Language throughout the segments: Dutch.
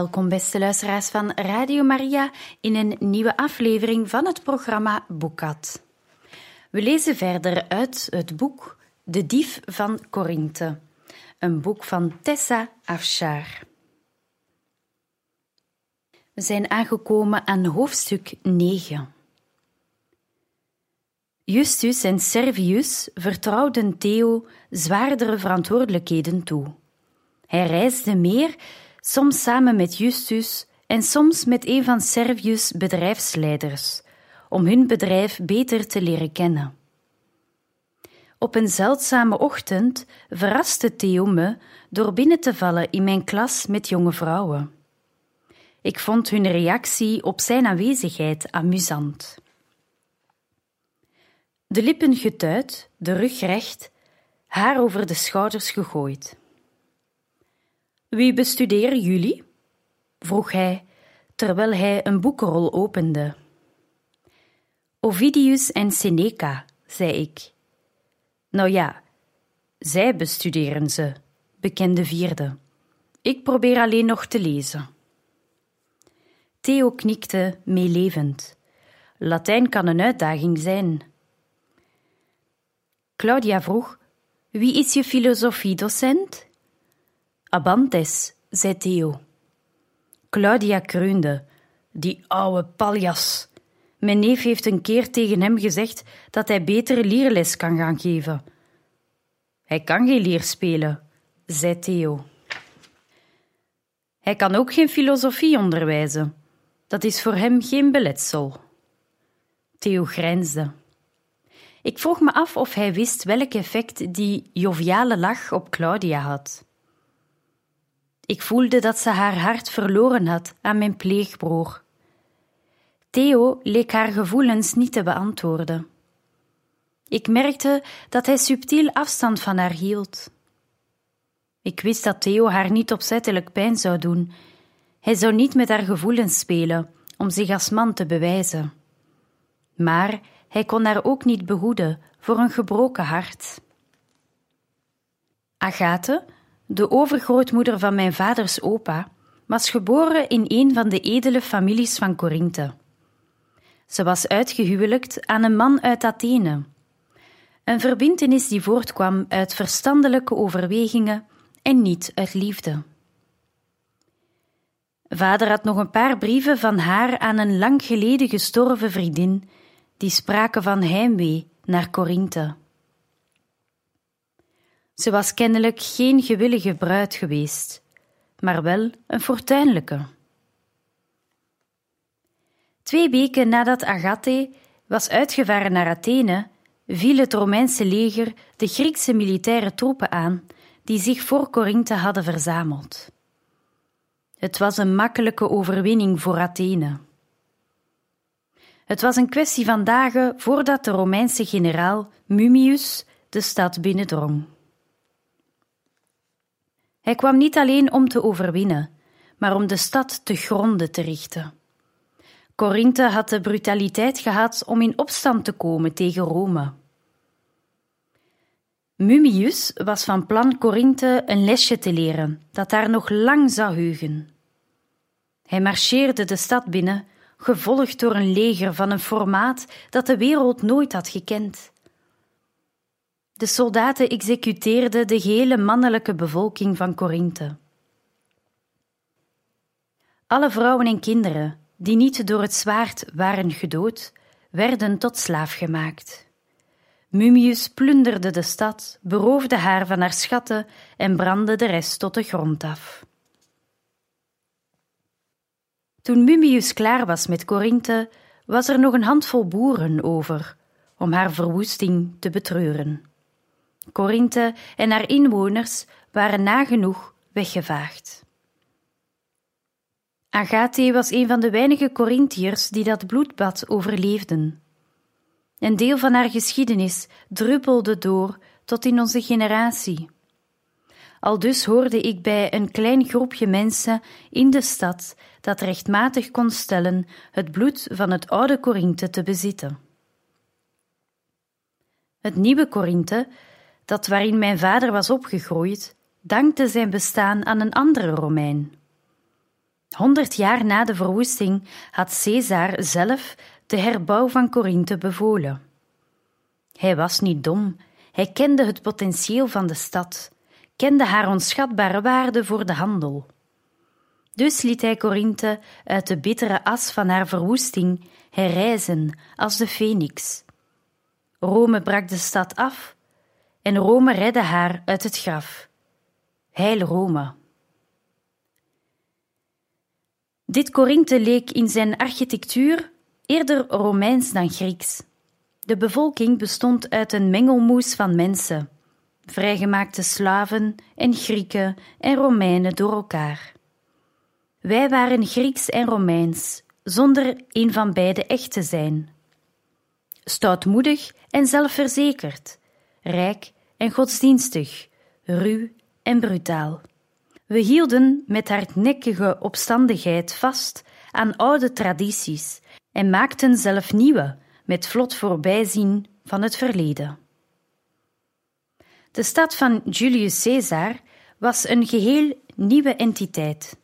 Welkom beste luisteraars van Radio Maria in een nieuwe aflevering van het programma Boekat. We lezen verder uit het boek De Dief van Korinthe, een boek van Tessa Afshar. We zijn aangekomen aan hoofdstuk 9. Justus en Servius vertrouwden Theo zwaardere verantwoordelijkheden toe. Hij reisde meer soms samen met Justus en soms met een van Servius' bedrijfsleiders, om hun bedrijf beter te leren kennen. Op een zeldzame ochtend verraste Theo me door binnen te vallen in mijn klas met jonge vrouwen. Ik vond hun reactie op zijn aanwezigheid amusant. De lippen getuit, de rug recht, haar over de schouders gegooid. Wie bestuderen jullie? vroeg hij, terwijl hij een boekenrol opende. Ovidius en Seneca, zei ik. Nou ja, zij bestuderen ze, bekende vierde. Ik probeer alleen nog te lezen. Theo knikte meelevend. Latijn kan een uitdaging zijn. Claudia vroeg: Wie is je filosofiedocent? Abantes, zei Theo. Claudia kreunde. Die oude paljas. Mijn neef heeft een keer tegen hem gezegd dat hij betere lierles kan gaan geven. Hij kan geen lier spelen, zei Theo. Hij kan ook geen filosofie onderwijzen. Dat is voor hem geen beletsel. Theo grijnsde. Ik vroeg me af of hij wist welk effect die joviale lach op Claudia had. Ik voelde dat ze haar hart verloren had aan mijn pleegbroer. Theo leek haar gevoelens niet te beantwoorden. Ik merkte dat hij subtiel afstand van haar hield. Ik wist dat Theo haar niet opzettelijk pijn zou doen. Hij zou niet met haar gevoelens spelen om zich als man te bewijzen. Maar hij kon haar ook niet behoeden voor een gebroken hart. Agathe, de overgrootmoeder van mijn vaders opa, was geboren in een van de edele families van Korinthe. Ze was uitgehuwelijkt aan een man uit Athene. Een verbintenis die voortkwam uit verstandelijke overwegingen en niet uit liefde. Vader had nog een paar brieven van haar aan een lang geleden gestorven vriendin, die spraken van heimwee naar Korinthe. Ze was kennelijk geen gewillige bruid geweest, maar wel een fortuinlijke. Twee weken nadat Agathe was uitgevaren naar Athene, viel het Romeinse leger de Griekse militaire troepen aan die zich voor Korinthe hadden verzameld. Het was een makkelijke overwinning voor Athene. Het was een kwestie van dagen voordat de Romeinse generaal Mummius de stad binnendrong. Hij kwam niet alleen om te overwinnen, maar om de stad te gronden te richten. Korinthe had de brutaliteit gehad om in opstand te komen tegen Rome. Mummius was van plan Korinthe een lesje te leren dat daar nog lang zou heugen. Hij marcheerde de stad binnen, gevolgd door een leger van een formaat dat de wereld nooit had gekend. De soldaten executeerden de gehele mannelijke bevolking van Korinthe. Alle vrouwen en kinderen die niet door het zwaard waren gedood, werden tot slaaf gemaakt. Mummius plunderde de stad, beroofde haar van haar schatten en brandde de rest tot de grond af. Toen Mummius klaar was met Korinthe, was er nog een handvol boeren over om haar verwoesting te betreuren. Korinthe en haar inwoners waren nagenoeg weggevaagd. Agathe was een van de weinige Corinthiërs die dat bloedbad overleefden. Een deel van haar geschiedenis druppelde door tot in onze generatie. Al dus hoorde ik bij een klein groepje mensen in de stad dat rechtmatig kon stellen het bloed van het oude Korinthe te bezitten. Het nieuwe Korinthe, dat waarin mijn vader was opgegroeid, dankte zijn bestaan aan een andere Romein. Honderd jaar na de verwoesting had Caesar zelf de herbouw van Korinthe bevolen. Hij was niet dom, hij kende het potentieel van de stad, kende haar onschatbare waarde voor de handel. Dus liet hij Korinthe uit de bittere as van haar verwoesting herrijzen als de feniks. Rome brak de stad af en Rome redde haar uit het graf. Heil Rome. Dit Korinthe leek in zijn architectuur eerder Romeins dan Grieks. De bevolking bestond uit een mengelmoes van mensen, vrijgemaakte slaven en Grieken en Romeinen door elkaar. Wij waren Grieks en Romeins, zonder een van beide echt te zijn. Stoutmoedig en zelfverzekerd, rijk en godsdienstig, ruw en brutaal. We hielden met hardnekkige opstandigheid vast aan oude tradities en maakten zelf nieuwe met vlot voorbijzien van het verleden. De stad van Julius Caesar was een geheel nieuwe entiteit.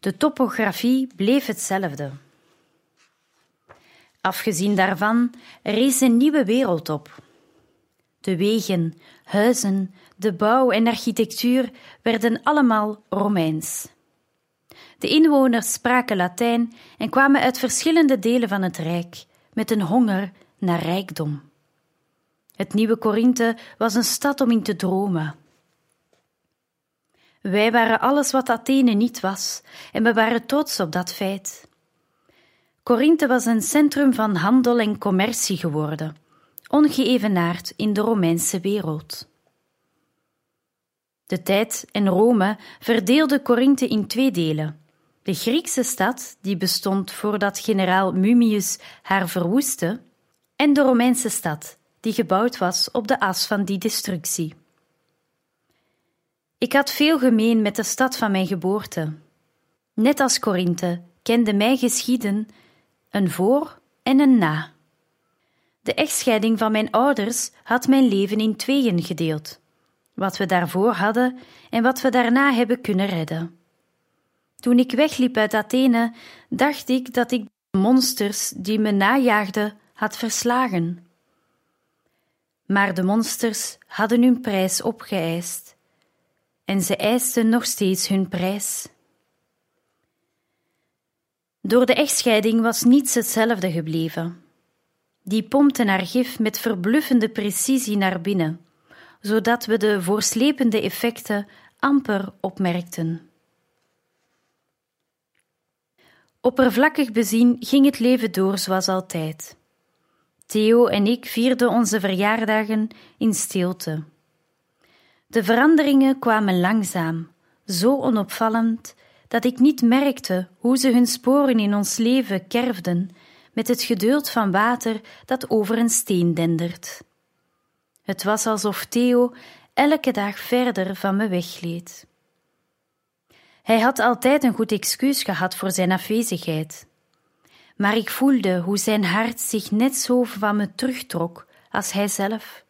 De topografie bleef hetzelfde. Afgezien daarvan rees een nieuwe wereld op. De wegen, huizen, de bouw en architectuur werden allemaal Romeins. De inwoners spraken Latijn en kwamen uit verschillende delen van het Rijk met een honger naar rijkdom. Het nieuwe Korinthe was een stad om in te dromen. Wij waren alles wat Athene niet was, en we waren trots op dat feit. Korinthe was een centrum van handel en commercie geworden, ongeëvenaard in de Romeinse wereld. De tijd en Rome verdeelden Korinthe in twee delen. De Griekse stad, die bestond voordat generaal Mummius haar verwoestte, en de Romeinse stad, die gebouwd was op de as van die destructie. Ik had veel gemeen met de stad van mijn geboorte. Net als Korinthe kende mij geschieden een voor en een na. De echtscheiding van mijn ouders had mijn leven in tweeën gedeeld wat we daarvoor hadden en wat we daarna hebben kunnen redden. Toen ik wegliep uit Athene, dacht ik dat ik de monsters die me najaagden had verslagen. Maar de monsters hadden hun prijs opgeëist, en ze eisten nog steeds hun prijs. Door de echtscheiding was niets hetzelfde gebleven. Die pompte haar gif met verbluffende precisie naar binnen zodat we de voorslepende effecten amper opmerkten. Oppervlakkig bezien ging het leven door zoals altijd. Theo en ik vierden onze verjaardagen in stilte. De veranderingen kwamen langzaam, zo onopvallend dat ik niet merkte hoe ze hun sporen in ons leven kerfden met het geduld van water dat over een steen dendert. Het was alsof Theo elke dag verder van me weggleed. Hij had altijd een goed excuus gehad voor zijn afwezigheid. Maar ik voelde hoe zijn hart zich net zo van me terugtrok als hij zelf.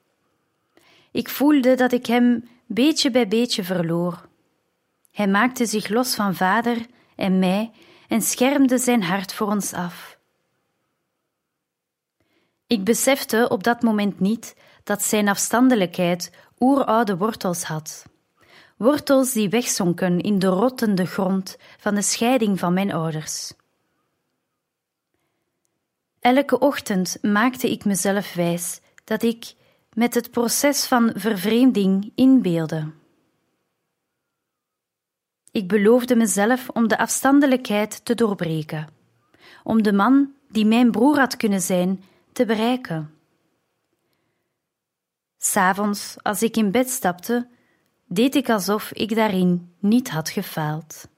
Ik voelde dat ik hem beetje bij beetje verloor. Hij maakte zich los van vader en mij en schermde zijn hart voor ons af. Ik besefte op dat moment niet dat zijn afstandelijkheid oeroude wortels had. Wortels die wegzonken in de rottende grond van de scheiding van mijn ouders. Elke ochtend maakte ik mezelf wijs dat ik met het proces van vervreemding inbeelde. Ik beloofde mezelf om de afstandelijkheid te doorbreken, om de man die mijn broer had kunnen zijn te bereiken. S'avonds, als ik in bed stapte, deed ik alsof ik daarin niet had gefaald.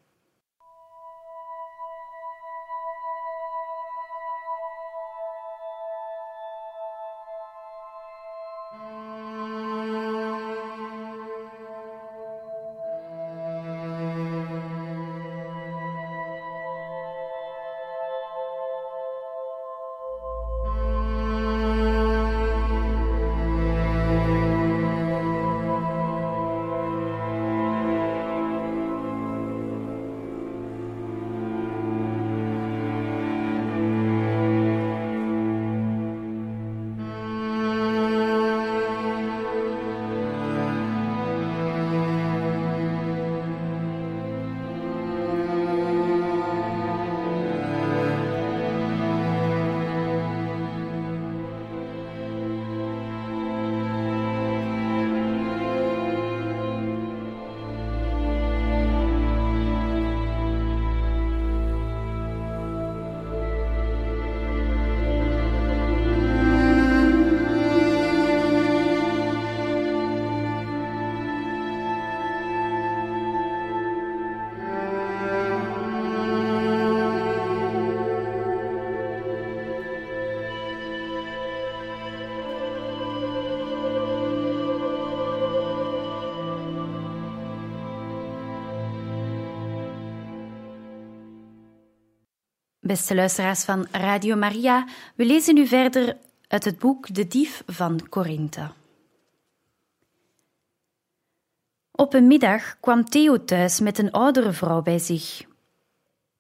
Beste luisteraars van Radio Maria, we lezen nu verder uit het boek De Dief van Corinthe. Op een middag kwam Theo thuis met een oudere vrouw bij zich.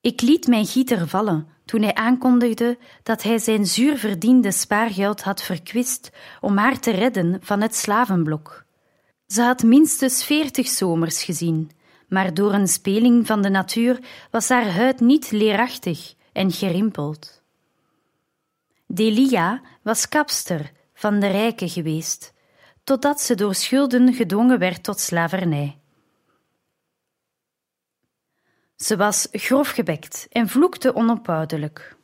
Ik liet mijn gieter vallen toen hij aankondigde dat hij zijn zuur verdiende spaargeld had verkwist om haar te redden van het slavenblok. Ze had minstens veertig zomers gezien, maar door een speling van de natuur was haar huid niet leerachtig en gerimpeld. Delia was kapster van de rijken geweest, totdat ze door schulden gedwongen werd tot slavernij. Ze was grofgebekt en vloekte onophoudelijk.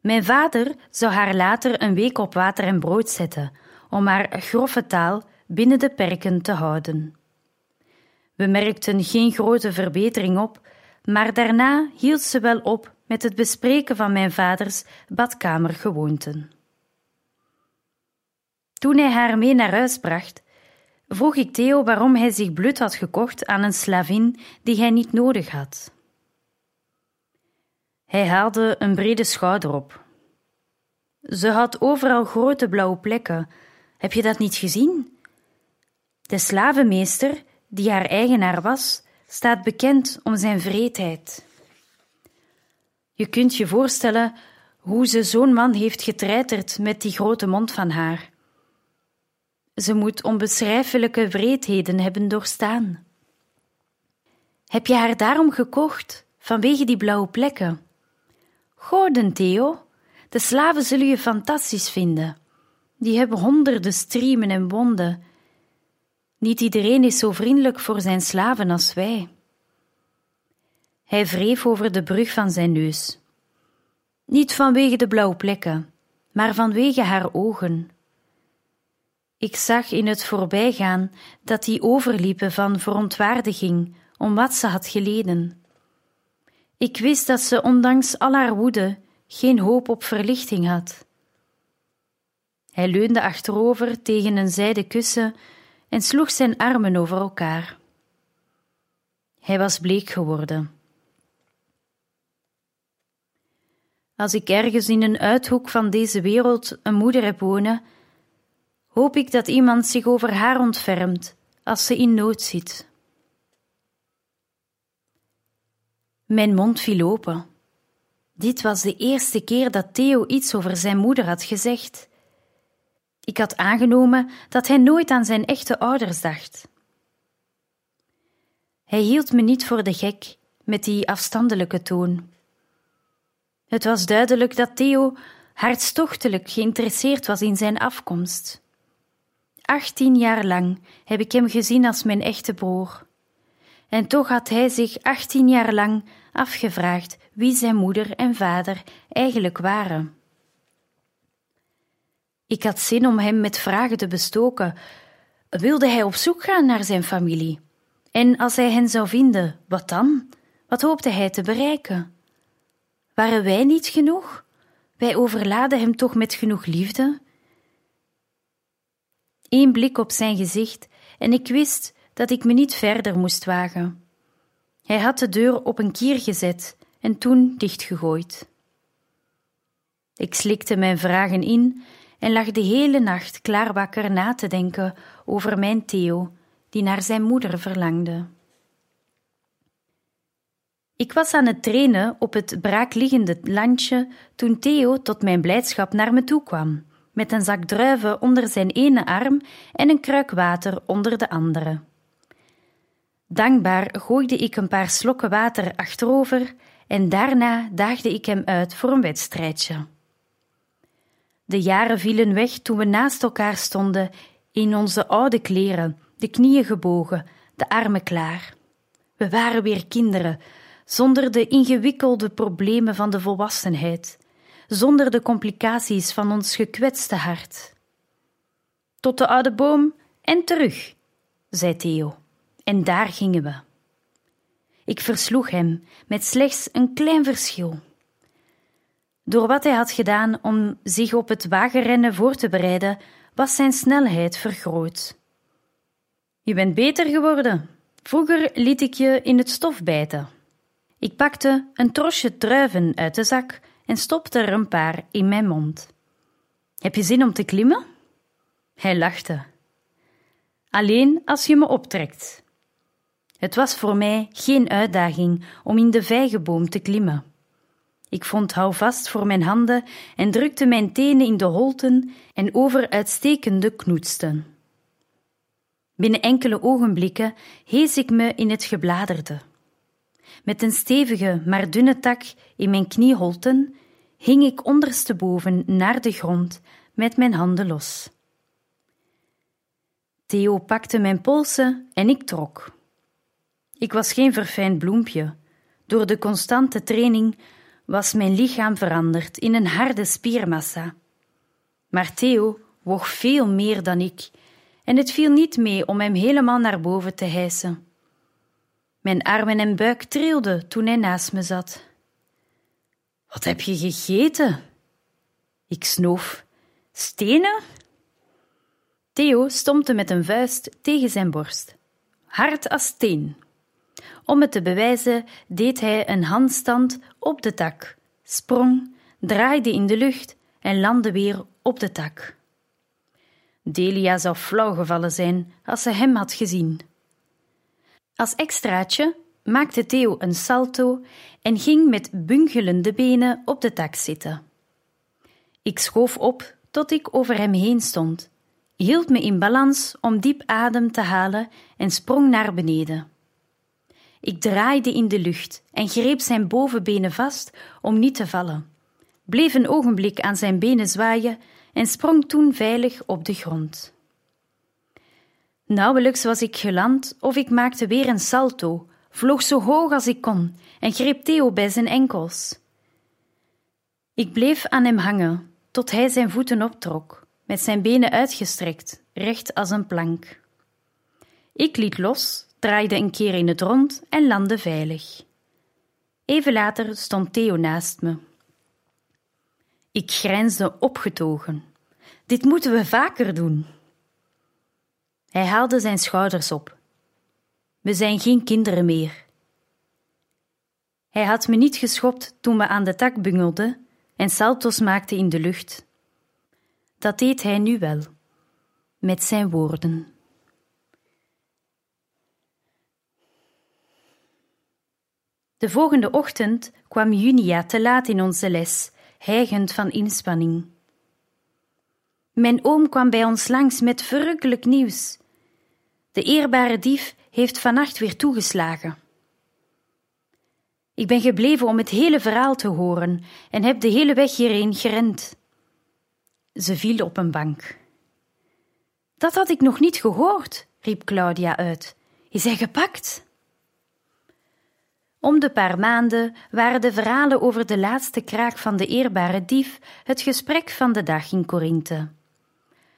Mijn vader zou haar later een week op water en brood zetten, om haar grove taal binnen de perken te houden. We merkten geen grote verbetering op, maar daarna hield ze wel op met het bespreken van mijn vaders badkamergewoonten. Toen hij haar mee naar huis bracht, vroeg ik Theo waarom hij zich blut had gekocht aan een slavin die hij niet nodig had. Hij haalde een brede schouder op. Ze had overal grote blauwe plekken. Heb je dat niet gezien? De slavenmeester, die haar eigenaar was, staat bekend om zijn vreedheid. Je kunt je voorstellen hoe ze zo'n man heeft getreiterd met die grote mond van haar. Ze moet onbeschrijfelijke wreedheden hebben doorstaan. Heb je haar daarom gekocht, vanwege die blauwe plekken? Goden, Theo, de slaven zullen je fantastisch vinden. Die hebben honderden striemen en wonden niet iedereen is zo vriendelijk voor zijn slaven als wij. Hij wreef over de brug van zijn neus. Niet vanwege de blauwe plekken, maar vanwege haar ogen. Ik zag in het voorbijgaan dat die overliepen van verontwaardiging om wat ze had geleden. Ik wist dat ze, ondanks al haar woede, geen hoop op verlichting had. Hij leunde achterover tegen een zijden kussen en sloeg zijn armen over elkaar. Hij was bleek geworden. Als ik ergens in een uithoek van deze wereld een moeder heb wonen, hoop ik dat iemand zich over haar ontfermt als ze in nood zit. Mijn mond viel open. Dit was de eerste keer dat Theo iets over zijn moeder had gezegd. Ik had aangenomen dat hij nooit aan zijn echte ouders dacht. Hij hield me niet voor de gek met die afstandelijke toon. Het was duidelijk dat Theo hartstochtelijk geïnteresseerd was in zijn afkomst. Achttien jaar lang heb ik hem gezien als mijn echte broer. En toch had hij zich achttien jaar lang afgevraagd wie zijn moeder en vader eigenlijk waren. Ik had zin om hem met vragen te bestoken. Wilde hij op zoek gaan naar zijn familie? En als hij hen zou vinden, wat dan? Wat hoopte hij te bereiken? Waren wij niet genoeg? Wij overladen hem toch met genoeg liefde? Eén blik op zijn gezicht en ik wist dat ik me niet verder moest wagen. Hij had de deur op een kier gezet en toen dichtgegooid. Ik slikte mijn vragen in en lag de hele nacht klaar wakker na te denken over mijn Theo, die naar zijn moeder verlangde. Ik was aan het trainen op het braakliggende landje toen Theo tot mijn blijdschap naar me toe kwam, met een zak druiven onder zijn ene arm en een kruik water onder de andere. Dankbaar gooide ik een paar slokken water achterover en daarna daagde ik hem uit voor een wedstrijdje. De jaren vielen weg toen we naast elkaar stonden, in onze oude kleren, de knieën gebogen, de armen klaar. We waren weer kinderen, zonder de ingewikkelde problemen van de volwassenheid, zonder de complicaties van ons gekwetste hart. Tot de oude boom en terug, zei Theo, en daar gingen we. Ik versloeg hem met slechts een klein verschil. Door wat hij had gedaan om zich op het wagenrennen voor te bereiden, was zijn snelheid vergroot. Je bent beter geworden. Vroeger liet ik je in het stof bijten. Ik pakte een trosje druiven uit de zak en stopte er een paar in mijn mond. Heb je zin om te klimmen? Hij lachte. Alleen als je me optrekt. Het was voor mij geen uitdaging om in de vijgenboom te klimmen. Ik vond houvast voor mijn handen en drukte mijn tenen in de holten en over uitstekende knoetsten. Binnen enkele ogenblikken hees ik me in het gebladerde. Met een stevige, maar dunne tak in mijn knieholten hing ik ondersteboven naar de grond met mijn handen los. Theo pakte mijn polsen en ik trok. Ik was geen verfijnd bloempje. Door de constante training was mijn lichaam veranderd in een harde spiermassa. Maar Theo woog veel meer dan ik, en het viel niet mee om hem helemaal naar boven te hijsen. Mijn armen en buik trilden toen hij naast me zat. Wat heb je gegeten? Ik snoof. Stenen? Theo stompte met een vuist tegen zijn borst. Hard als steen. Om het te bewijzen deed hij een handstand op de tak, sprong, draaide in de lucht en landde weer op de tak. Delia zou flauw gevallen zijn als ze hem had gezien. Als extraatje maakte Theo een salto en ging met bungelende benen op de tak zitten. Ik schoof op tot ik over hem heen stond, hield me in balans om diep adem te halen en sprong naar beneden. Ik draaide in de lucht en greep zijn bovenbenen vast om niet te vallen, bleef een ogenblik aan zijn benen zwaaien en sprong toen veilig op de grond. Nauwelijks was ik geland of ik maakte weer een salto, vloog zo hoog als ik kon en greep Theo bij zijn enkels. Ik bleef aan hem hangen tot hij zijn voeten optrok, met zijn benen uitgestrekt, recht als een plank. Ik liet los draaide een keer in het rond en landde veilig. Even later stond Theo naast me. Ik grijnsde opgetogen. Dit moeten we vaker doen. Hij haalde zijn schouders op. We zijn geen kinderen meer. Hij had me niet geschopt toen we aan de tak bungelden en salto's maakten in de lucht. Dat deed hij nu wel, met zijn woorden. De volgende ochtend kwam Junia te laat in onze les, hijgend van inspanning. Mijn oom kwam bij ons langs met verrukkelijk nieuws. De eerbare dief heeft vannacht weer toegeslagen. Ik ben gebleven om het hele verhaal te horen en heb de hele weg hierheen gerend. Ze viel op een bank. Dat had ik nog niet gehoord, riep Claudia uit. Is hij gepakt? Om de paar maanden waren de verhalen over de laatste kraak van de eerbare dief het gesprek van de dag in Korinthe.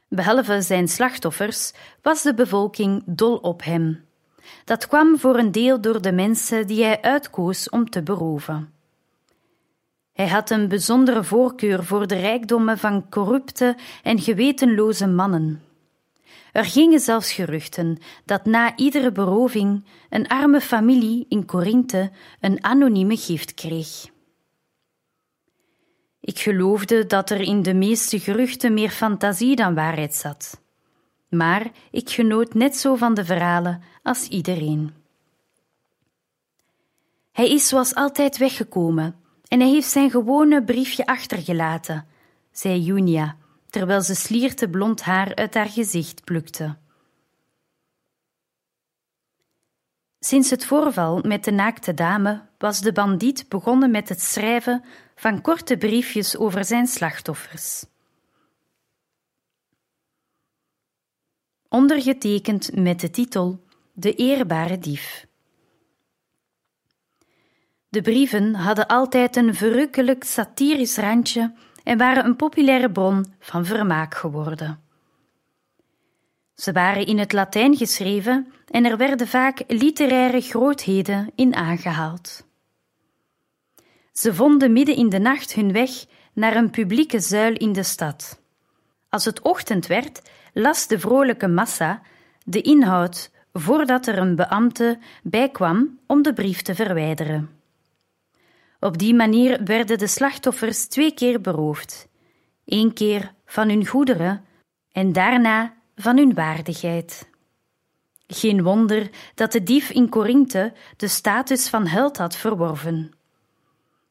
Behalve zijn slachtoffers was de bevolking dol op hem. Dat kwam voor een deel door de mensen die hij uitkoos om te beroven. Hij had een bijzondere voorkeur voor de rijkdommen van corrupte en gewetenloze mannen. Er gingen zelfs geruchten dat na iedere beroving een arme familie in Korinthe een anonieme gift kreeg. Ik geloofde dat er in de meeste geruchten meer fantasie dan waarheid zat. Maar ik genoot net zo van de verhalen als iedereen. Hij is zoals altijd weggekomen en hij heeft zijn gewone briefje achtergelaten, zei Junia, terwijl ze slierte blond haar uit haar gezicht plukte. Sinds het voorval met de naakte dame was de bandiet begonnen met het schrijven van korte briefjes over zijn slachtoffers. Ondergetekend met de titel De eerbare dief. De brieven hadden altijd een verrukkelijk satirisch randje en waren een populaire bron van vermaak geworden. Ze waren in het Latijn geschreven en er werden vaak literaire grootheden in aangehaald. Ze vonden midden in de nacht hun weg naar een publieke zuil in de stad. Als het ochtend werd, las de vrolijke massa de inhoud voordat er een beambte bijkwam om de brief te verwijderen. Op die manier werden de slachtoffers twee keer beroofd: één keer van hun goederen en daarna van hun waardigheid. Geen wonder dat de dief in Korinthe de status van held had verworven.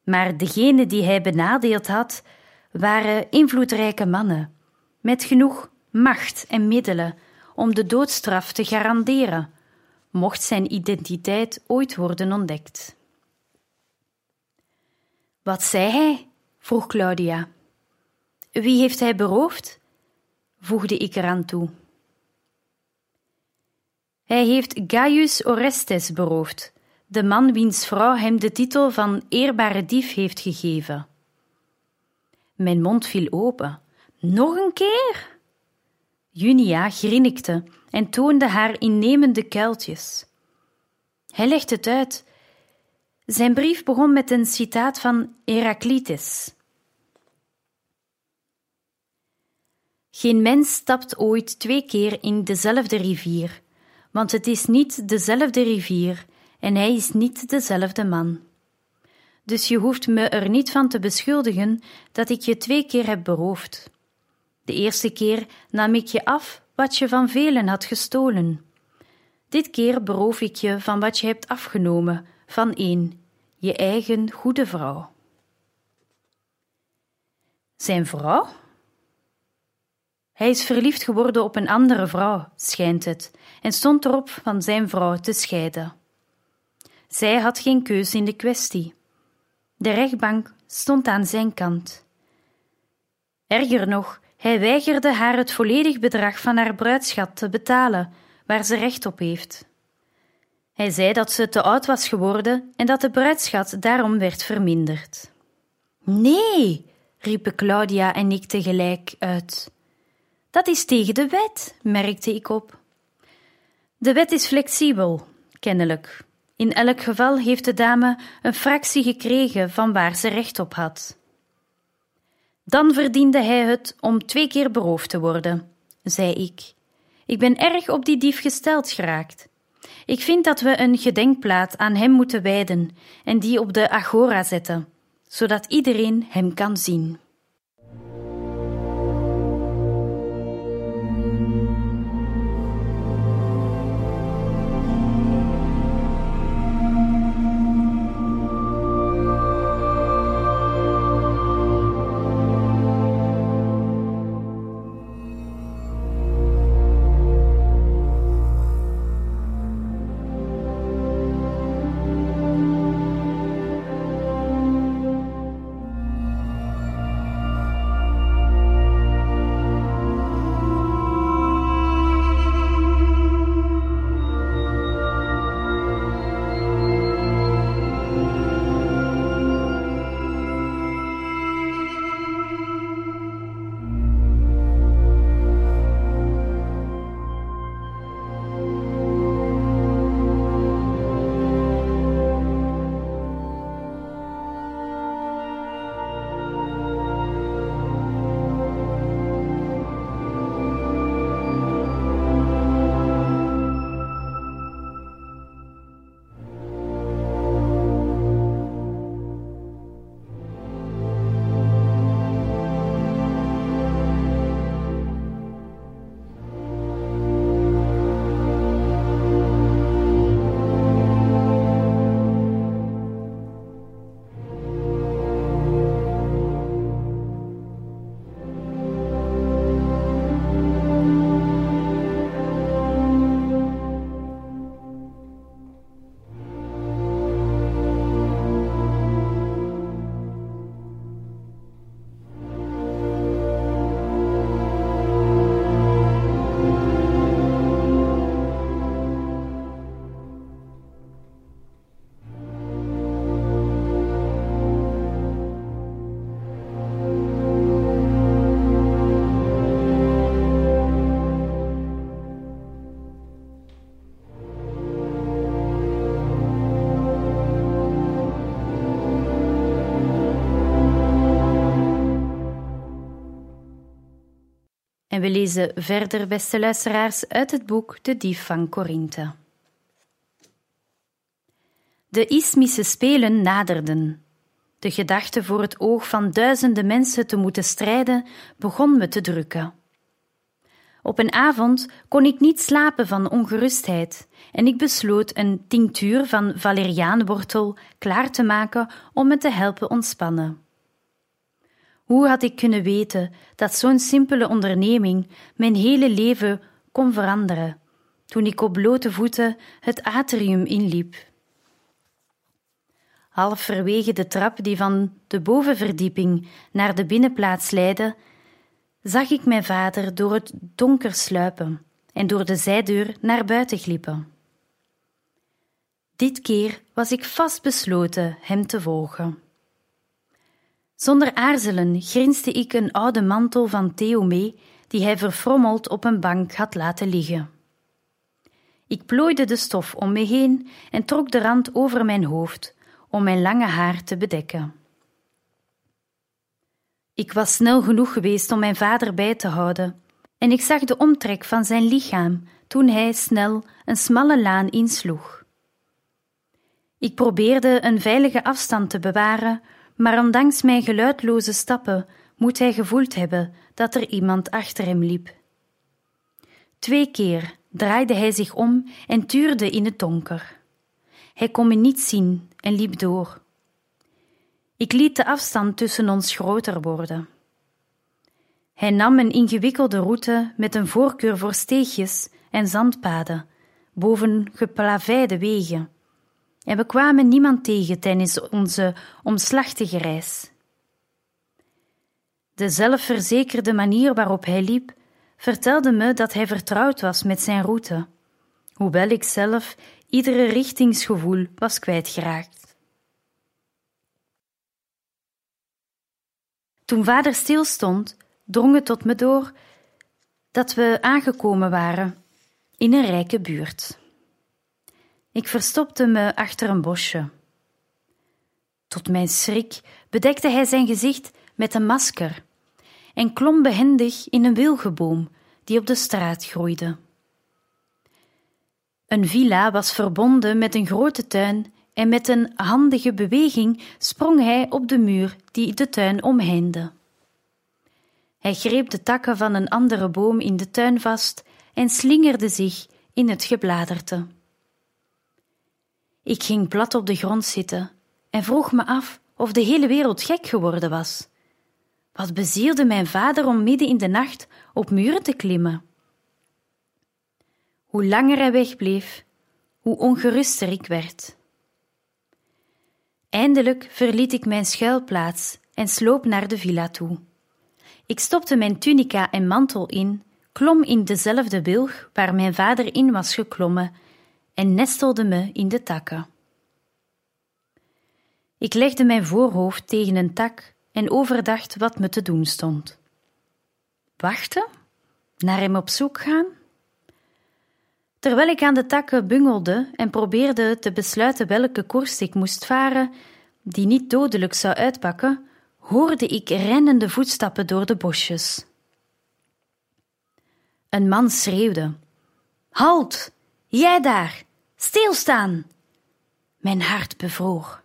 Maar degenen die hij benadeeld had, waren invloedrijke mannen, met genoeg macht en middelen om de doodstraf te garanderen, mocht zijn identiteit ooit worden ontdekt. Wat zei hij? vroeg Claudia. Wie heeft hij beroofd? voegde ik eraan toe. Hij heeft Gaius Orestes beroofd, de man wiens vrouw hem de titel van eerbare dief heeft gegeven. Mijn mond viel open. Nog een keer? Junia grinnikte en toonde haar innemende kuiltjes. Hij legde het uit. Zijn brief begon met een citaat van Heraclitus. Geen mens stapt ooit twee keer in dezelfde rivier, want het is niet dezelfde rivier en hij is niet dezelfde man. Dus je hoeft me er niet van te beschuldigen dat ik je twee keer heb beroofd. De eerste keer nam ik je af wat je van velen had gestolen. Dit keer beroof ik je van wat je hebt afgenomen van één, je eigen goede vrouw. Zijn vrouw? Hij is verliefd geworden op een andere vrouw, schijnt het, en stond erop van zijn vrouw te scheiden. Zij had geen keus in de kwestie. De rechtbank stond aan zijn kant. Erger nog, hij weigerde haar het volledig bedrag van haar bruidschat te betalen, waar ze recht op heeft. Hij zei dat ze te oud was geworden en dat de bruidschat daarom werd verminderd. Nee, riepen Claudia en ik tegelijk uit. Dat is tegen de wet, merkte ik op. De wet is flexibel, kennelijk. In elk geval heeft de dame een fractie gekregen van waar ze recht op had. Dan verdiende hij het om twee keer beroofd te worden, zei ik. Ik ben erg op die dief gesteld geraakt. Ik vind dat we een gedenkplaat aan hem moeten wijden en die op de agora zetten, zodat iedereen hem kan zien. En we lezen verder, beste luisteraars, uit het boek De Dief van Korinthe. De Ismische Spelen naderden. De gedachte voor het oog van duizenden mensen te moeten strijden begon me te drukken. Op een avond kon ik niet slapen van ongerustheid en ik besloot een tinctuur van valeriaanwortel klaar te maken om me te helpen ontspannen. Hoe had ik kunnen weten dat zo'n simpele onderneming mijn hele leven kon veranderen toen ik op blote voeten het atrium inliep? Halverwege de trap die van de bovenverdieping naar de binnenplaats leidde, zag ik mijn vader door het donker sluipen en door de zijdeur naar buiten glippen. Dit keer was ik vastbesloten hem te volgen. Zonder aarzelen grinste ik een oude mantel van Theo mee, die hij verfrommeld op een bank had laten liggen. Ik plooide de stof om me heen en trok de rand over mijn hoofd, om mijn lange haar te bedekken. Ik was snel genoeg geweest om mijn vader bij te houden, en ik zag de omtrek van zijn lichaam toen hij snel een smalle laan insloeg. Ik probeerde een veilige afstand te bewaren, maar ondanks mijn geluidloze stappen moet hij gevoeld hebben dat er iemand achter hem liep. Twee keer draaide hij zich om en tuurde in het donker. Hij kon me niet zien en liep door. Ik liet de afstand tussen ons groter worden. Hij nam een ingewikkelde route met een voorkeur voor steegjes en zandpaden, boven geplaveide wegen. En we kwamen niemand tegen tijdens onze omslachtige reis. De zelfverzekerde manier waarop hij liep, vertelde me dat hij vertrouwd was met zijn route, hoewel ik zelf iedere richtingsgevoel was kwijtgeraakt. Toen vader stilstond, drong het tot me door dat we aangekomen waren in een rijke buurt. Ik verstopte me achter een bosje. Tot mijn schrik bedekte hij zijn gezicht met een masker en klom behendig in een wilgeboom die op de straat groeide. Een villa was verbonden met een grote tuin en met een handige beweging sprong hij op de muur die de tuin omheinde. Hij greep de takken van een andere boom in de tuin vast en slingerde zich in het gebladerte. Ik ging plat op de grond zitten en vroeg me af of de hele wereld gek geworden was. Wat bezielde mijn vader om midden in de nacht op muren te klimmen? Hoe langer hij wegbleef, hoe ongeruster ik werd. Eindelijk verliet ik mijn schuilplaats en sloop naar de villa toe. Ik stopte mijn tunica en mantel in, klom in dezelfde wilg waar mijn vader in was geklommen en nestelde me in de takken. Ik legde mijn voorhoofd tegen een tak en overdacht wat me te doen stond. Wachten? Naar hem op zoek gaan? Terwijl ik aan de takken bungelde en probeerde te besluiten welke koers ik moest varen, die niet dodelijk zou uitpakken, hoorde ik rennende voetstappen door de bosjes. Een man schreeuwde: Halt! Jij daar! Stilstaan! Mijn hart bevroor.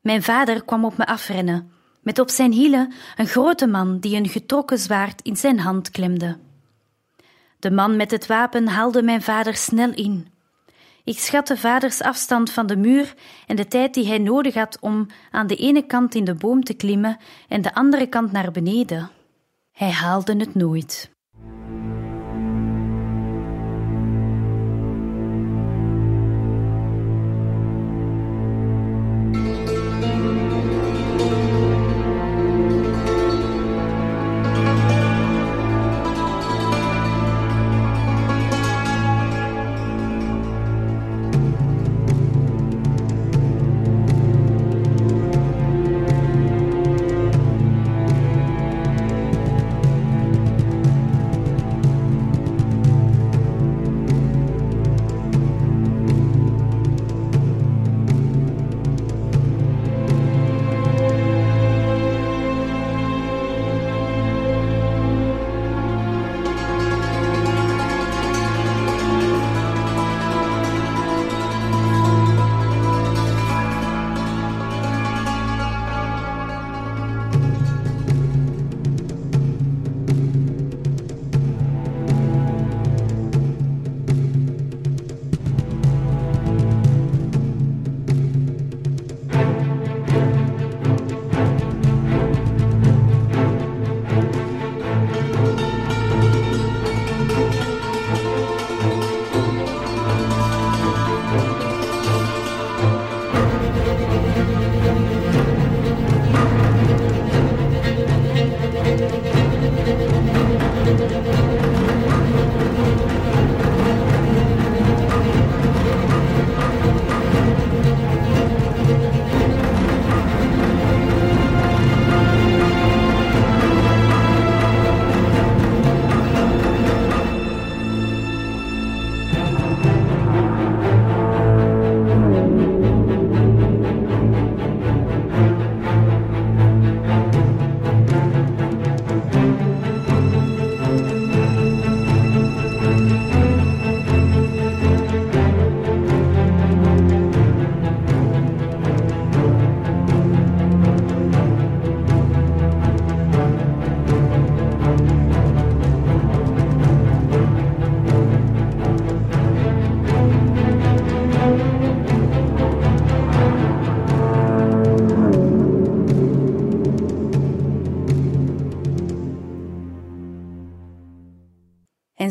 Mijn vader kwam op me afrennen, met op zijn hielen een grote man die een getrokken zwaard in zijn hand klemde. De man met het wapen haalde mijn vader snel in. Ik schatte vaders afstand van de muur en de tijd die hij nodig had om aan de ene kant in de boom te klimmen en de andere kant naar beneden. Hij haalde het nooit.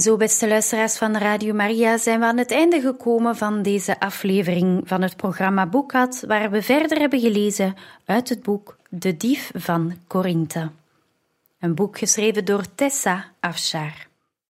Zo, beste luisteraars van Radio Maria, zijn we aan het einde gekomen van deze aflevering van het programma Boekhat, waar we verder hebben gelezen uit het boek De Dief van Corinthe. Een boek geschreven door Tessa Afshar.